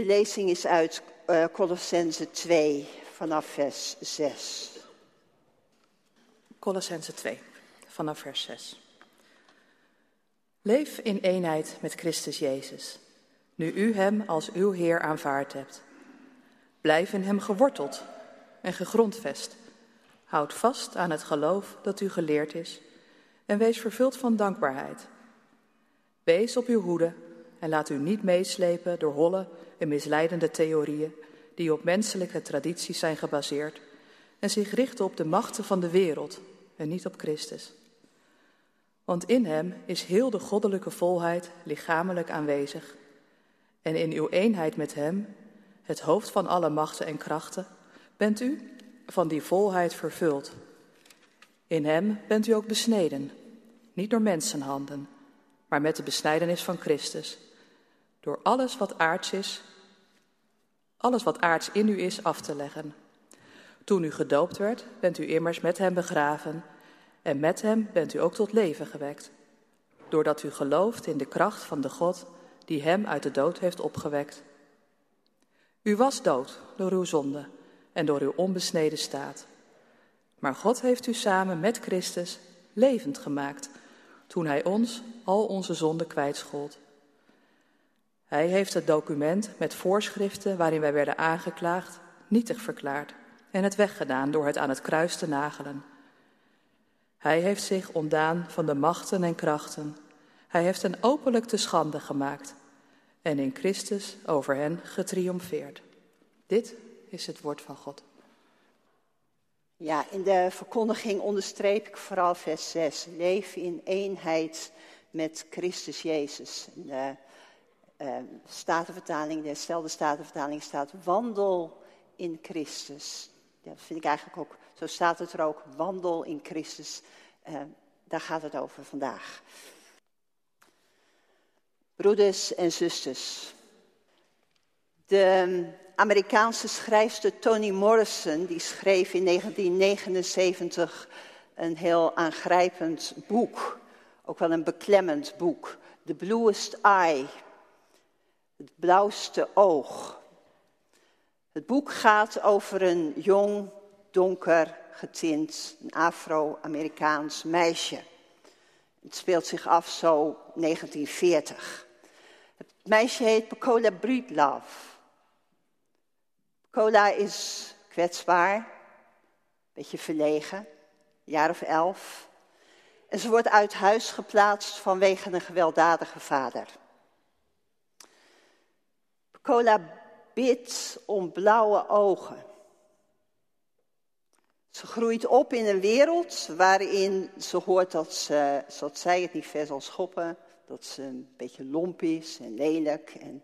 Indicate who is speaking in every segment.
Speaker 1: De lezing is uit uh, Colossense 2 vanaf vers 6.
Speaker 2: Colossense 2 vanaf vers 6. Leef in eenheid met Christus Jezus, nu u Hem als uw Heer aanvaard hebt. Blijf in Hem geworteld en gegrondvest. Houd vast aan het geloof dat u geleerd is en wees vervuld van dankbaarheid. Wees op uw hoede en laat u niet meeslepen door holle en misleidende theorieën die op menselijke tradities zijn gebaseerd en zich richten op de machten van de wereld en niet op Christus. Want in Hem is heel de goddelijke volheid lichamelijk aanwezig. En in uw eenheid met Hem, het hoofd van alle machten en krachten, bent u van die volheid vervuld. In Hem bent u ook besneden, niet door mensenhanden, maar met de besnijdenis van Christus, door alles wat aards is, alles wat aards in u is af te leggen. Toen u gedoopt werd, bent u immers met Hem begraven en met Hem bent u ook tot leven gewekt, doordat u gelooft in de kracht van de God die Hem uit de dood heeft opgewekt. U was dood door uw zonde en door uw onbesneden staat. Maar God heeft u samen met Christus levend gemaakt toen Hij ons al onze zonden kwijtschold. Hij heeft het document met voorschriften waarin wij werden aangeklaagd nietig verklaard en het weggedaan door het aan het kruis te nagelen. Hij heeft zich ontdaan van de machten en krachten. Hij heeft hen openlijk te schande gemaakt en in Christus over hen getriomfeerd. Dit is het woord van God.
Speaker 1: Ja, in de verkondiging onderstreep ik vooral vers 6. Leef in eenheid met Christus Jezus. In de uh, statenvertaling, de stelde statenvertaling staat wandel in Christus. Dat vind ik eigenlijk ook, zo staat het er ook, wandel in Christus. Uh, daar gaat het over vandaag. Broeders en zusters, de Amerikaanse schrijfster Toni Morrison, die schreef in 1979 een heel aangrijpend boek, ook wel een beklemmend boek, The Bluest Eye, het blauwste oog. Het boek gaat over een jong, donker getint, een Afro-Amerikaans meisje. Het speelt zich af zo 1940. Het meisje heet Pecola Breedlove. Cola is kwetsbaar, een beetje verlegen, een jaar of elf. En ze wordt uit huis geplaatst vanwege een gewelddadige vader. Cola bidt om blauwe ogen. Ze groeit op in een wereld waarin ze hoort dat ze, zoals zij het niet ver zal schoppen, dat ze een beetje lomp is en lelijk. En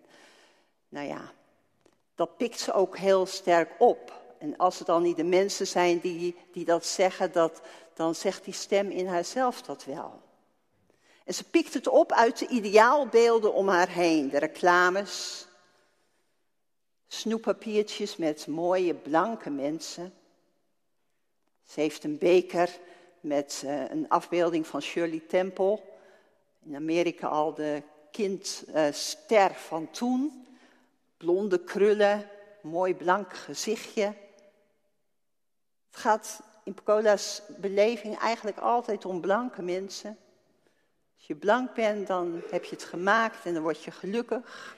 Speaker 1: nou ja, dat pikt ze ook heel sterk op. En als het dan niet de mensen zijn die, die dat zeggen, dat, dan zegt die stem in haarzelf dat wel. En ze pikt het op uit de ideaalbeelden om haar heen. De reclames, snoeppapiertjes met mooie blanke mensen. Ze heeft een beker met uh, een afbeelding van Shirley Temple. In Amerika al de kindster van toen. Blonde krullen, mooi blank gezichtje. Het gaat in Pecola's beleving eigenlijk altijd om blanke mensen. Als je blank bent, dan heb je het gemaakt en dan word je gelukkig.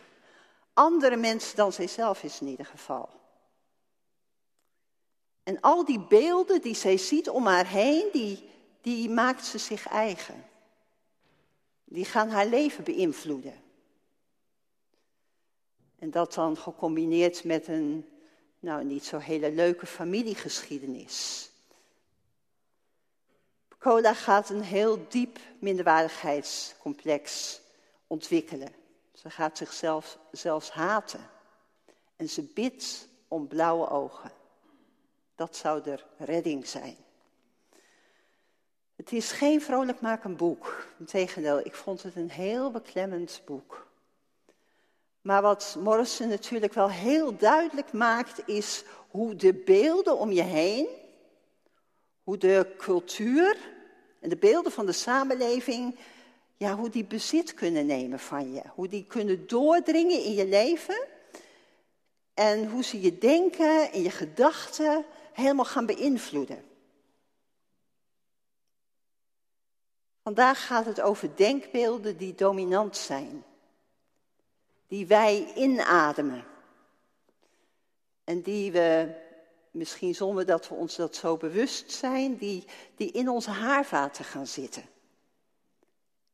Speaker 1: Andere mensen dan zijzelf is in ieder geval. En al die beelden die zij ziet om haar heen, die, die maakt ze zich eigen. Die gaan haar leven beïnvloeden. En dat dan gecombineerd met een, nou niet zo hele leuke familiegeschiedenis. Cola gaat een heel diep minderwaardigheidscomplex ontwikkelen. Ze gaat zichzelf zelfs haten. En ze bidt om blauwe ogen. Dat zou er redding zijn. Het is geen vrolijkmakend boek. Integendeel, ik vond het een heel beklemmend boek. Maar wat Morrison natuurlijk wel heel duidelijk maakt, is hoe de beelden om je heen, hoe de cultuur en de beelden van de samenleving, ja, hoe die bezit kunnen nemen van je. Hoe die kunnen doordringen in je leven en hoe ze je denken en je gedachten helemaal gaan beïnvloeden. Vandaag gaat het over denkbeelden die dominant zijn, die wij inademen en die we, misschien zonder dat we ons dat zo bewust zijn, die, die in onze haarvaten gaan zitten.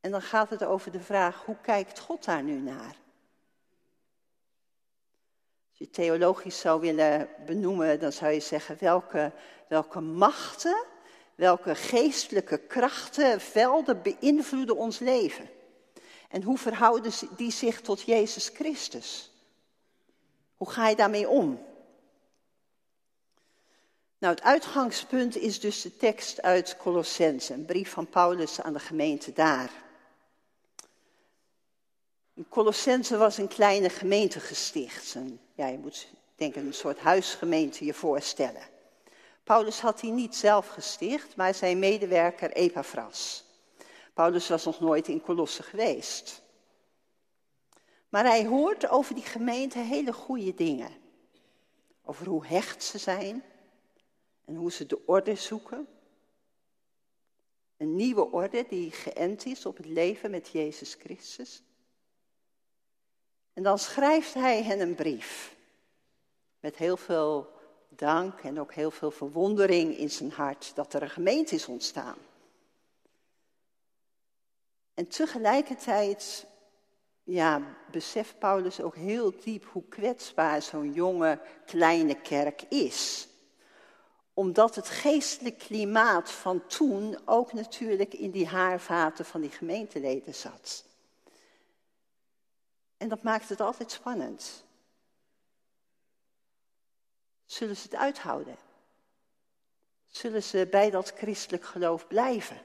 Speaker 1: En dan gaat het over de vraag, hoe kijkt God daar nu naar? Als je theologisch zou willen benoemen, dan zou je zeggen, welke, welke machten, welke geestelijke krachten, velden beïnvloeden ons leven? En hoe verhouden die zich tot Jezus Christus? Hoe ga je daarmee om? Nou, het uitgangspunt is dus de tekst uit Colossense, een brief van Paulus aan de gemeente daar. Colossense was een kleine gemeente gesticht. Ja, je moet denk een soort huisgemeente je voorstellen. Paulus had die niet zelf gesticht, maar zijn medewerker Epaphras. Paulus was nog nooit in Colosse geweest. Maar hij hoort over die gemeente hele goede dingen. Over hoe hecht ze zijn, en hoe ze de orde zoeken. Een nieuwe orde die geënt is op het leven met Jezus Christus. En dan schrijft hij hen een brief. Met heel veel dank en ook heel veel verwondering in zijn hart dat er een gemeente is ontstaan. En tegelijkertijd ja, beseft Paulus ook heel diep hoe kwetsbaar zo'n jonge kleine kerk is omdat het geestelijk klimaat van toen ook natuurlijk in die haarvaten van die gemeenteleden zat. En dat maakt het altijd spannend. Zullen ze het uithouden? Zullen ze bij dat christelijk geloof blijven? Als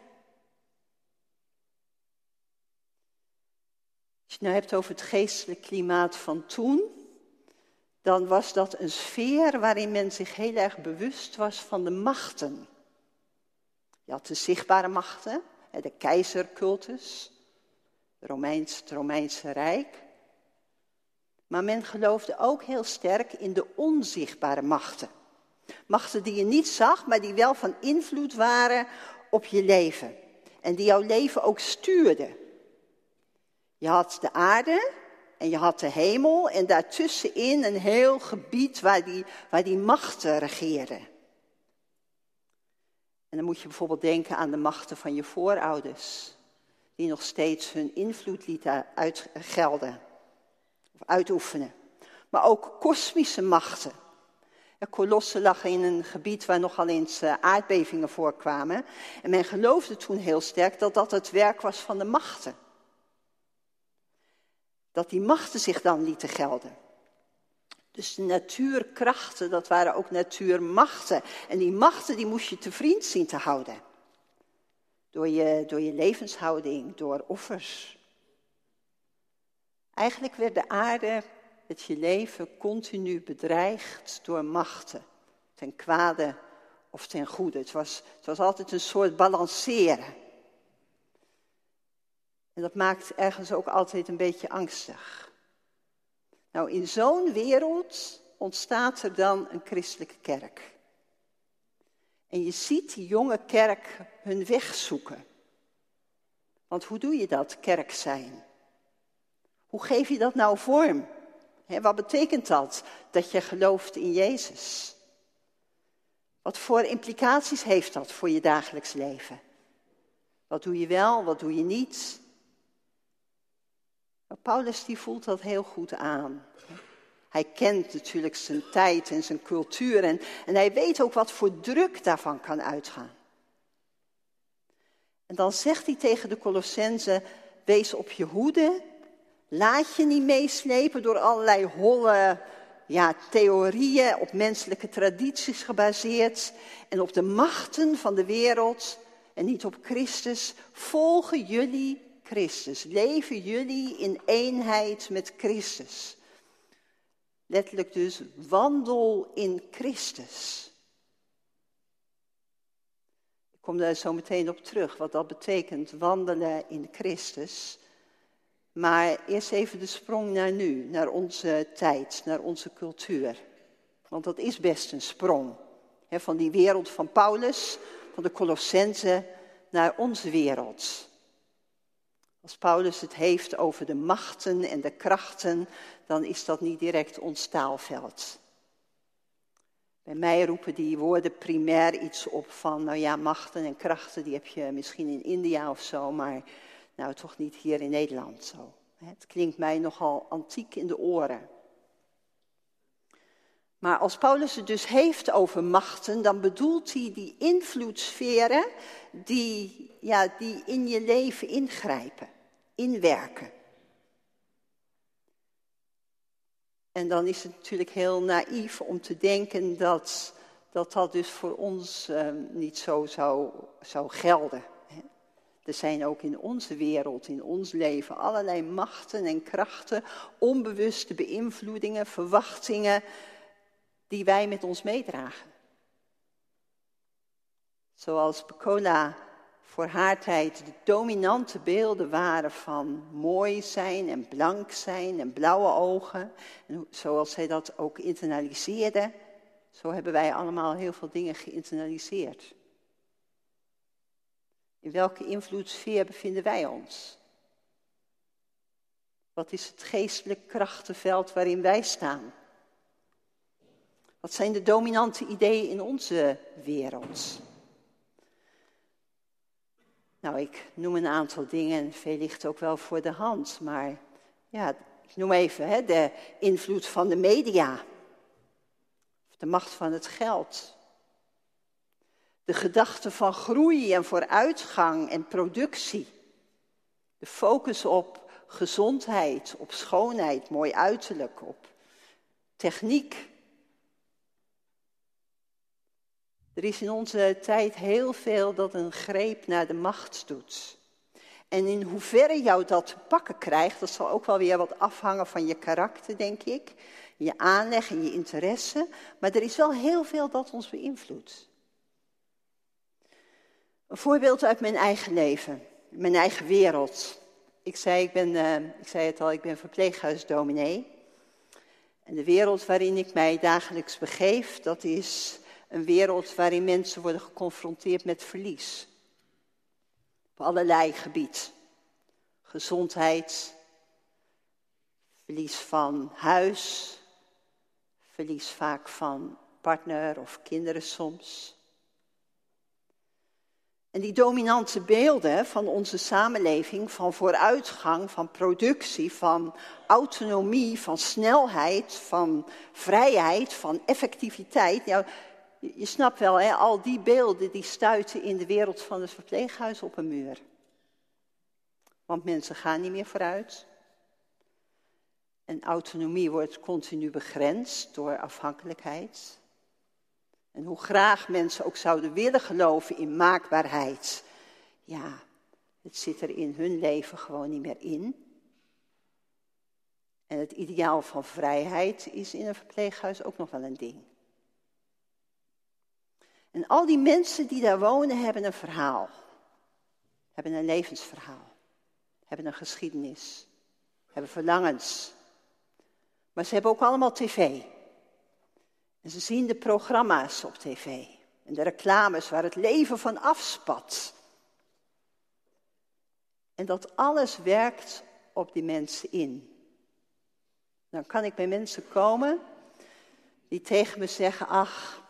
Speaker 1: je het nou hebt over het geestelijk klimaat van toen, dan was dat een sfeer waarin men zich heel erg bewust was van de machten. Je had de zichtbare machten, de keizercultus, het Romeinse Rijk. Maar men geloofde ook heel sterk in de onzichtbare machten. Machten die je niet zag, maar die wel van invloed waren op je leven. En die jouw leven ook stuurden. Je had de aarde, en je had de hemel en daartussenin een heel gebied waar die, waar die machten regeerden. En dan moet je bijvoorbeeld denken aan de machten van je voorouders, die nog steeds hun invloed lieten uitgelden uitoefenen. Maar ook kosmische machten. Kolossen lag in een gebied waar nogal eens eh, aardbevingen voorkwamen. En men geloofde toen heel sterk dat dat het werk was van de machten dat die machten zich dan lieten gelden. Dus de natuurkrachten, dat waren ook natuurmachten. En die machten die moest je te vriend zien te houden. Door je, door je levenshouding, door offers. Eigenlijk werd de aarde, het je leven, continu bedreigd door machten. Ten kwade of ten goede. Het was, het was altijd een soort balanceren. En dat maakt ergens ook altijd een beetje angstig. Nou, in zo'n wereld ontstaat er dan een christelijke kerk. En je ziet die jonge kerk hun weg zoeken. Want hoe doe je dat, kerk zijn? Hoe geef je dat nou vorm? wat betekent dat, dat je gelooft in Jezus? Wat voor implicaties heeft dat voor je dagelijks leven? Wat doe je wel, wat doe je niet? Maar Paulus die voelt dat heel goed aan. Hij kent natuurlijk zijn tijd en zijn cultuur en, en hij weet ook wat voor druk daarvan kan uitgaan. En dan zegt hij tegen de Colossense, wees op je hoede, laat je niet meeslepen door allerlei holle ja, theorieën op menselijke tradities gebaseerd en op de machten van de wereld en niet op Christus. Volgen jullie Christus. Leven jullie in eenheid met Christus. Letterlijk dus, wandel in Christus. Ik kom daar zo meteen op terug, wat dat betekent, wandelen in Christus. Maar eerst even de sprong naar nu, naar onze tijd, naar onze cultuur. Want dat is best een sprong. van die wereld van Paulus, van de Colossense, naar onze wereld. Als Paulus het heeft over de machten en de krachten, dan is dat niet direct ons taalveld. Bij mij roepen die woorden primair iets op van, nou ja, machten en krachten, die heb je misschien in India of zo, maar nou toch niet hier in Nederland zo. Het klinkt mij nogal antiek in de oren. Maar als Paulus het dus heeft over machten, dan bedoelt hij die invloedssferen die, ja, die in je leven ingrijpen, inwerken. En dan is het natuurlijk heel naïef om te denken dat dat, dat dus voor ons eh, niet zo zou, zou gelden. Er zijn ook in onze wereld, in ons leven, allerlei machten en krachten, onbewuste beïnvloedingen, verwachtingen die wij met ons meedragen. Zoals Pecola voor haar tijd de dominante beelden waren van mooi zijn en blank zijn en blauwe ogen. En zoals zij dat ook internaliseerde, zo hebben wij allemaal heel veel dingen geïnternaliseerd. In welke invloedssfeer bevinden wij ons? Wat is het geestelijk krachtenveld waarin wij staan? Wat zijn de dominante ideeën in onze wereld? Nou, ik noem een aantal dingen en veel ligt ook wel voor de hand. Maar ja, ik noem even hè, de invloed van de media. De macht van het geld. De gedachte van groei en vooruitgang en productie. De focus op gezondheid, op schoonheid, mooi uiterlijk, op techniek. Er is in onze tijd heel veel dat een greep naar de macht doet. En in hoeverre jou dat te pakken krijgt, dat zal ook wel weer wat afhangen van je karakter, denk ik. Je aanleg en je interesse. Maar er is wel heel veel dat ons beïnvloedt. Een voorbeeld uit mijn eigen leven, mijn eigen wereld. Ik zei, ik, ben, uh, ik zei het al, ik ben verpleeghuisdominee. En de wereld waarin ik mij dagelijks begeef, dat is een wereld waarin mensen worden geconfronteerd met verlies. Op allerlei gebied. Gezondheid, verlies van huis, verlies vaak van partner of kinderen soms. En die dominante beelden van onze samenleving, van vooruitgang, van productie, van autonomie, van snelheid, van vrijheid, van effectiviteit. Ja, je, snapt wel, hè, al die beelden die stuiten in de wereld van het verpleeghuis op een muur. Want mensen gaan niet meer vooruit. En autonomie wordt continu begrensd door afhankelijkheid. En hoe graag mensen ook zouden willen geloven in maakbaarheid. Ja, het zit er in hun leven gewoon niet meer in. En het ideaal van vrijheid is in een verpleeghuis ook nog wel een ding. En al die mensen die daar wonen hebben een verhaal. Hebben een levensverhaal. Hebben een geschiedenis. Hebben verlangens. Maar ze hebben ook allemaal tv. En ze zien de programma's op tv. En de reclames waar het leven van afspat. En dat alles werkt op die mensen in. Dan kan ik bij mensen komen die tegen me zeggen: Ach,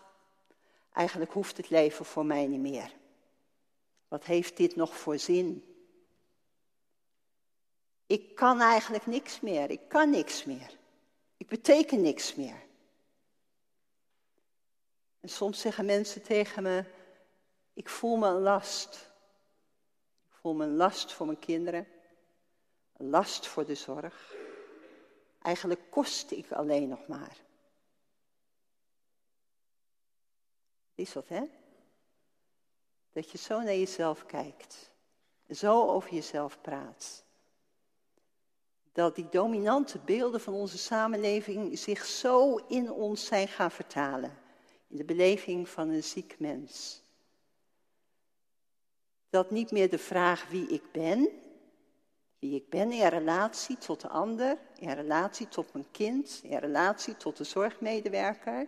Speaker 1: eigenlijk hoeft het leven voor mij niet meer. Wat heeft dit nog voor zin? Ik kan eigenlijk niks meer. Ik kan niks meer. Ik beteken niks meer. En soms zeggen mensen tegen me, ik voel me een last. Ik voel me een last voor mijn kinderen, een last voor de zorg. Eigenlijk kost ik alleen nog maar. Is dat, hè? Dat je zo naar jezelf kijkt, zo over jezelf praat. Dat die dominante beelden van onze samenleving zich zo in ons zijn gaan vertalen in de beleving van een ziek mens. Dat niet meer de vraag wie ik ben, wie ik ben in relatie tot de ander, in relatie tot mijn kind, in relatie tot de zorgmedewerker,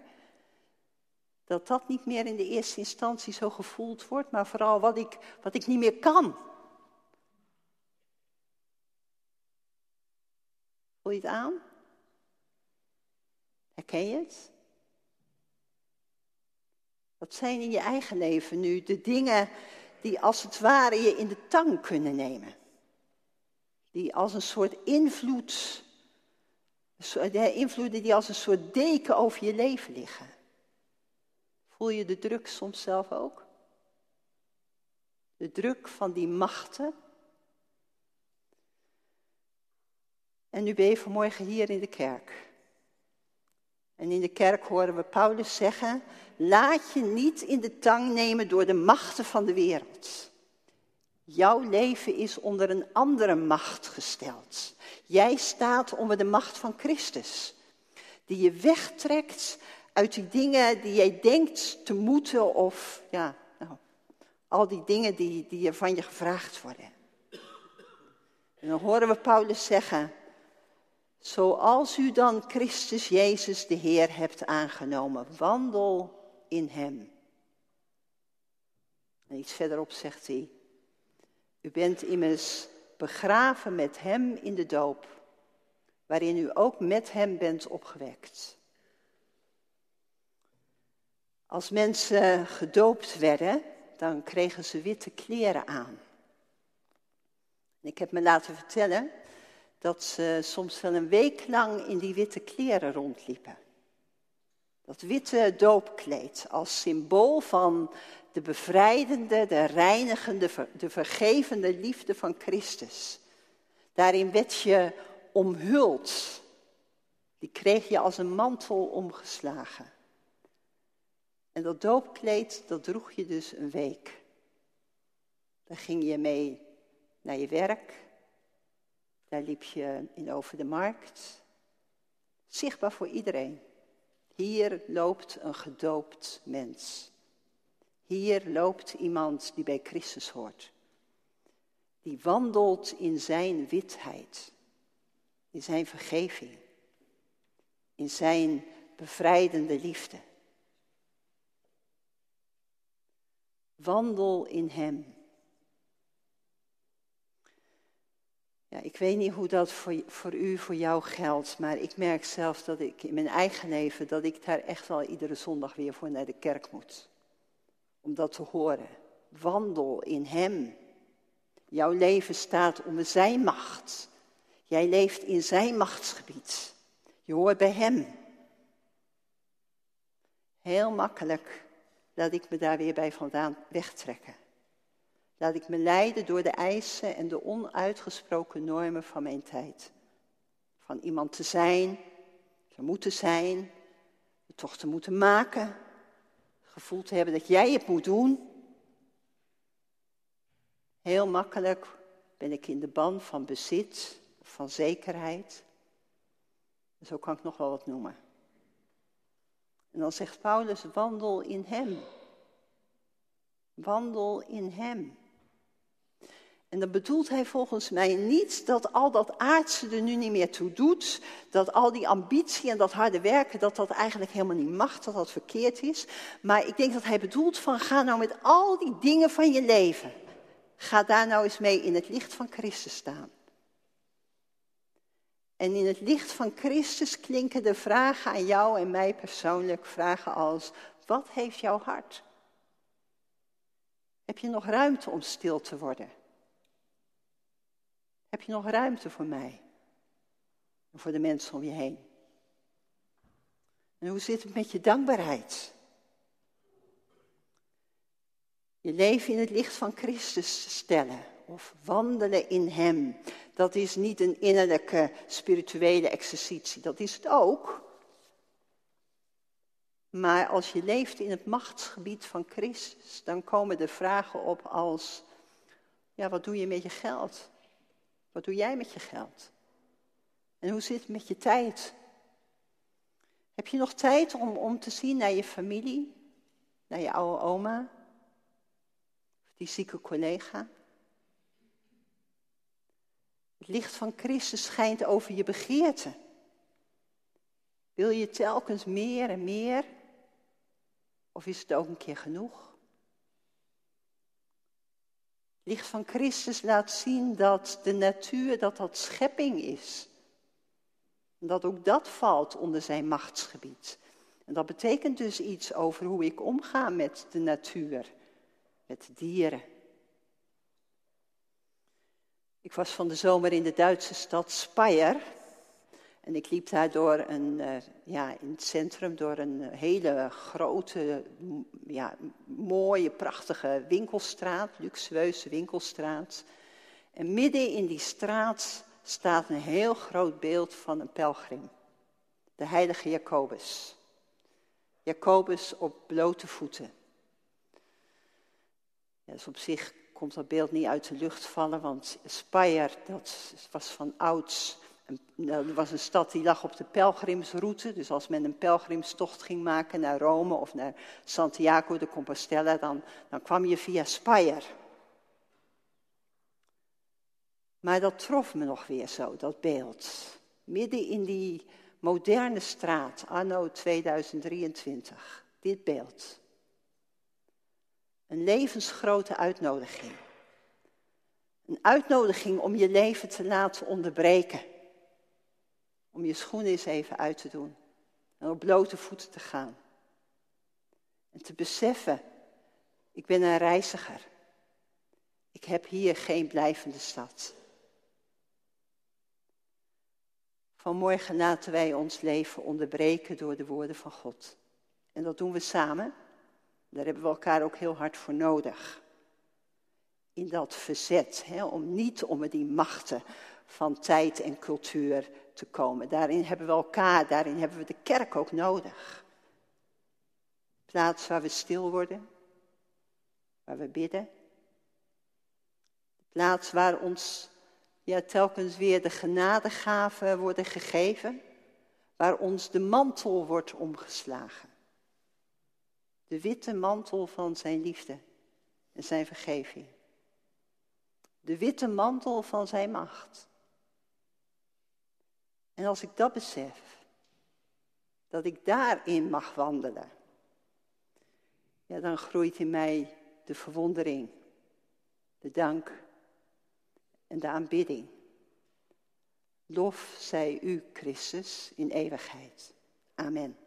Speaker 1: dat dat niet meer in de eerste instantie zo gevoeld wordt, maar vooral wat ik, wat ik niet meer kan. Voel je het aan? Herken je het? Wat zijn in je eigen leven nu de dingen die als het ware je in de tang kunnen nemen? Die als een soort invloed, de invloeden die als een soort deken over je leven liggen. Voel je de druk soms zelf ook? De druk van die machten. En nu ben je vanmorgen hier in de kerk. En in de kerk horen we Paulus zeggen: Laat je niet in de tang nemen door de machten van de wereld. Jouw leven is onder een andere macht gesteld. Jij staat onder de macht van Christus, die je wegtrekt uit die dingen die jij denkt te moeten of ja, nou, al die dingen die, die van je gevraagd worden. En dan horen we Paulus zeggen, zoals u dan Christus Jezus de Heer hebt aangenomen, wandel in Hem. En iets verderop zegt hij, u bent immers begraven met Hem in de doop, waarin u ook met Hem bent opgewekt. Als mensen gedoopt werden, dan kregen ze witte kleren aan. Ik heb me laten vertellen dat ze soms wel een week lang in die witte kleren rondliepen. Dat witte doopkleed als symbool van de bevrijdende, de reinigende, de vergevende liefde van Christus. Daarin werd je omhuld. Die kreeg je als een mantel omgeslagen. En dat doopkleed, dat droeg je dus een week. Daar ging je mee naar je werk. Daar liep je in over de markt. Zichtbaar voor iedereen. Hier loopt een gedoopt mens. Hier loopt iemand die bij Christus hoort. Die wandelt in zijn witheid. In zijn vergeving. In zijn bevrijdende liefde. Wandel in Hem. Ja, ik weet niet hoe dat voor, voor u, voor jou geldt, maar ik merk zelf dat ik in mijn eigen leven, dat ik daar echt wel iedere zondag weer voor naar de kerk moet. Om dat te horen. Wandel in Hem. Jouw leven staat onder Zijn macht. Jij leeft in Zijn machtsgebied. Je hoort bij Hem. Heel makkelijk laat ik me daar weer bij vandaan wegtrekken. Laat ik me leiden door de eisen en de onuitgesproken normen van mijn tijd. Van iemand te zijn, te moeten zijn, het toch te moeten maken, gevoel te hebben dat jij het moet doen. Heel makkelijk ben ik in de ban van bezit, van zekerheid. Zo kan ik nog wel wat noemen. En dan zegt Paulus, wandel in Hem. Wandel in Hem. En dan bedoelt hij volgens mij niet dat al dat aardse er nu niet meer toe doet, dat al die ambitie en dat harde werken, dat dat eigenlijk helemaal niet mag, dat dat verkeerd is. Maar ik denk dat hij bedoelt van ga nou met al die dingen van je leven, ga daar nou eens mee in het licht van Christus staan. En in het licht van Christus klinken de vragen aan jou en mij persoonlijk, vragen als, wat heeft jouw hart? Heb je nog ruimte om stil te worden? Heb je nog ruimte voor mij? En voor de mensen om je heen? En hoe zit het met je dankbaarheid? Je leven in het licht van Christus stellen of wandelen in Hem. Dat is niet een innerlijke spirituele exercitie, dat is het ook. Maar als je leeft in het machtsgebied van Christus, dan komen er vragen op als, ja, wat doe je met je geld? Wat doe jij met je geld? En hoe zit het met je tijd? Heb je nog tijd om, om te zien naar je familie, naar je oude oma, of die zieke collega? Het licht van Christus schijnt over je begeerte. Wil je telkens meer en meer? Of is het ook een keer genoeg? Het licht van Christus laat zien dat de natuur, dat dat schepping is. En dat ook dat valt onder zijn machtsgebied. En dat betekent dus iets over hoe ik omga met de natuur, met dieren. Ik was van de zomer in de Duitse stad Speyer. En ik liep daar door een, uh, ja, in het centrum door een hele grote, ja, mooie, prachtige winkelstraat, luxueuze winkelstraat. En midden in die straat staat een heel groot beeld van een pelgrim, de heilige Jacobus. Jacobus op blote voeten. Ja, dus op zich komt dat beeld niet uit de lucht vallen, want Speyer, dat was van ouds. Nou, er was een stad die lag op de pelgrimsroute. Dus als men een pelgrimstocht ging maken naar Rome of naar Santiago de Compostela, dan, dan kwam je via Speyer. Maar dat trof me nog weer zo, dat beeld. Midden in die moderne straat, anno 2023. Dit beeld. Een levensgrote uitnodiging. Een uitnodiging om je leven te laten onderbreken. Om je schoenen eens even uit te doen. En op blote voeten te gaan. En te beseffen, ik ben een reiziger. Ik heb hier geen blijvende stad. Vanmorgen laten wij ons leven onderbreken door de woorden van God. En dat doen we samen. Daar hebben we elkaar ook heel hard voor nodig. In dat verzet, hè, om niet om die machten van tijd en cultuur te komen. Daarin hebben we elkaar, daarin hebben we de kerk ook nodig. Plaats waar we stil worden, waar we bidden. Plaats waar ons ja, telkens weer de genadegaven worden gegeven, waar ons de mantel wordt omgeslagen. De witte mantel van zijn liefde en zijn vergeving. De witte mantel van zijn macht. En als ik dat besef, dat ik daarin mag wandelen, ja, dan groeit in mij de verwondering, de dank en de aanbidding. Lof zij u, Christus, in eeuwigheid. Amen.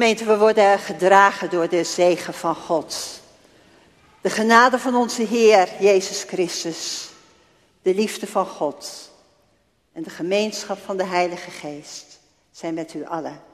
Speaker 1: Gemeente, we worden gedragen door de zegen van God. De genade van onze Heer Jezus Christus, de liefde van God en de gemeenschap van de Heilige Geest zijn met u allen.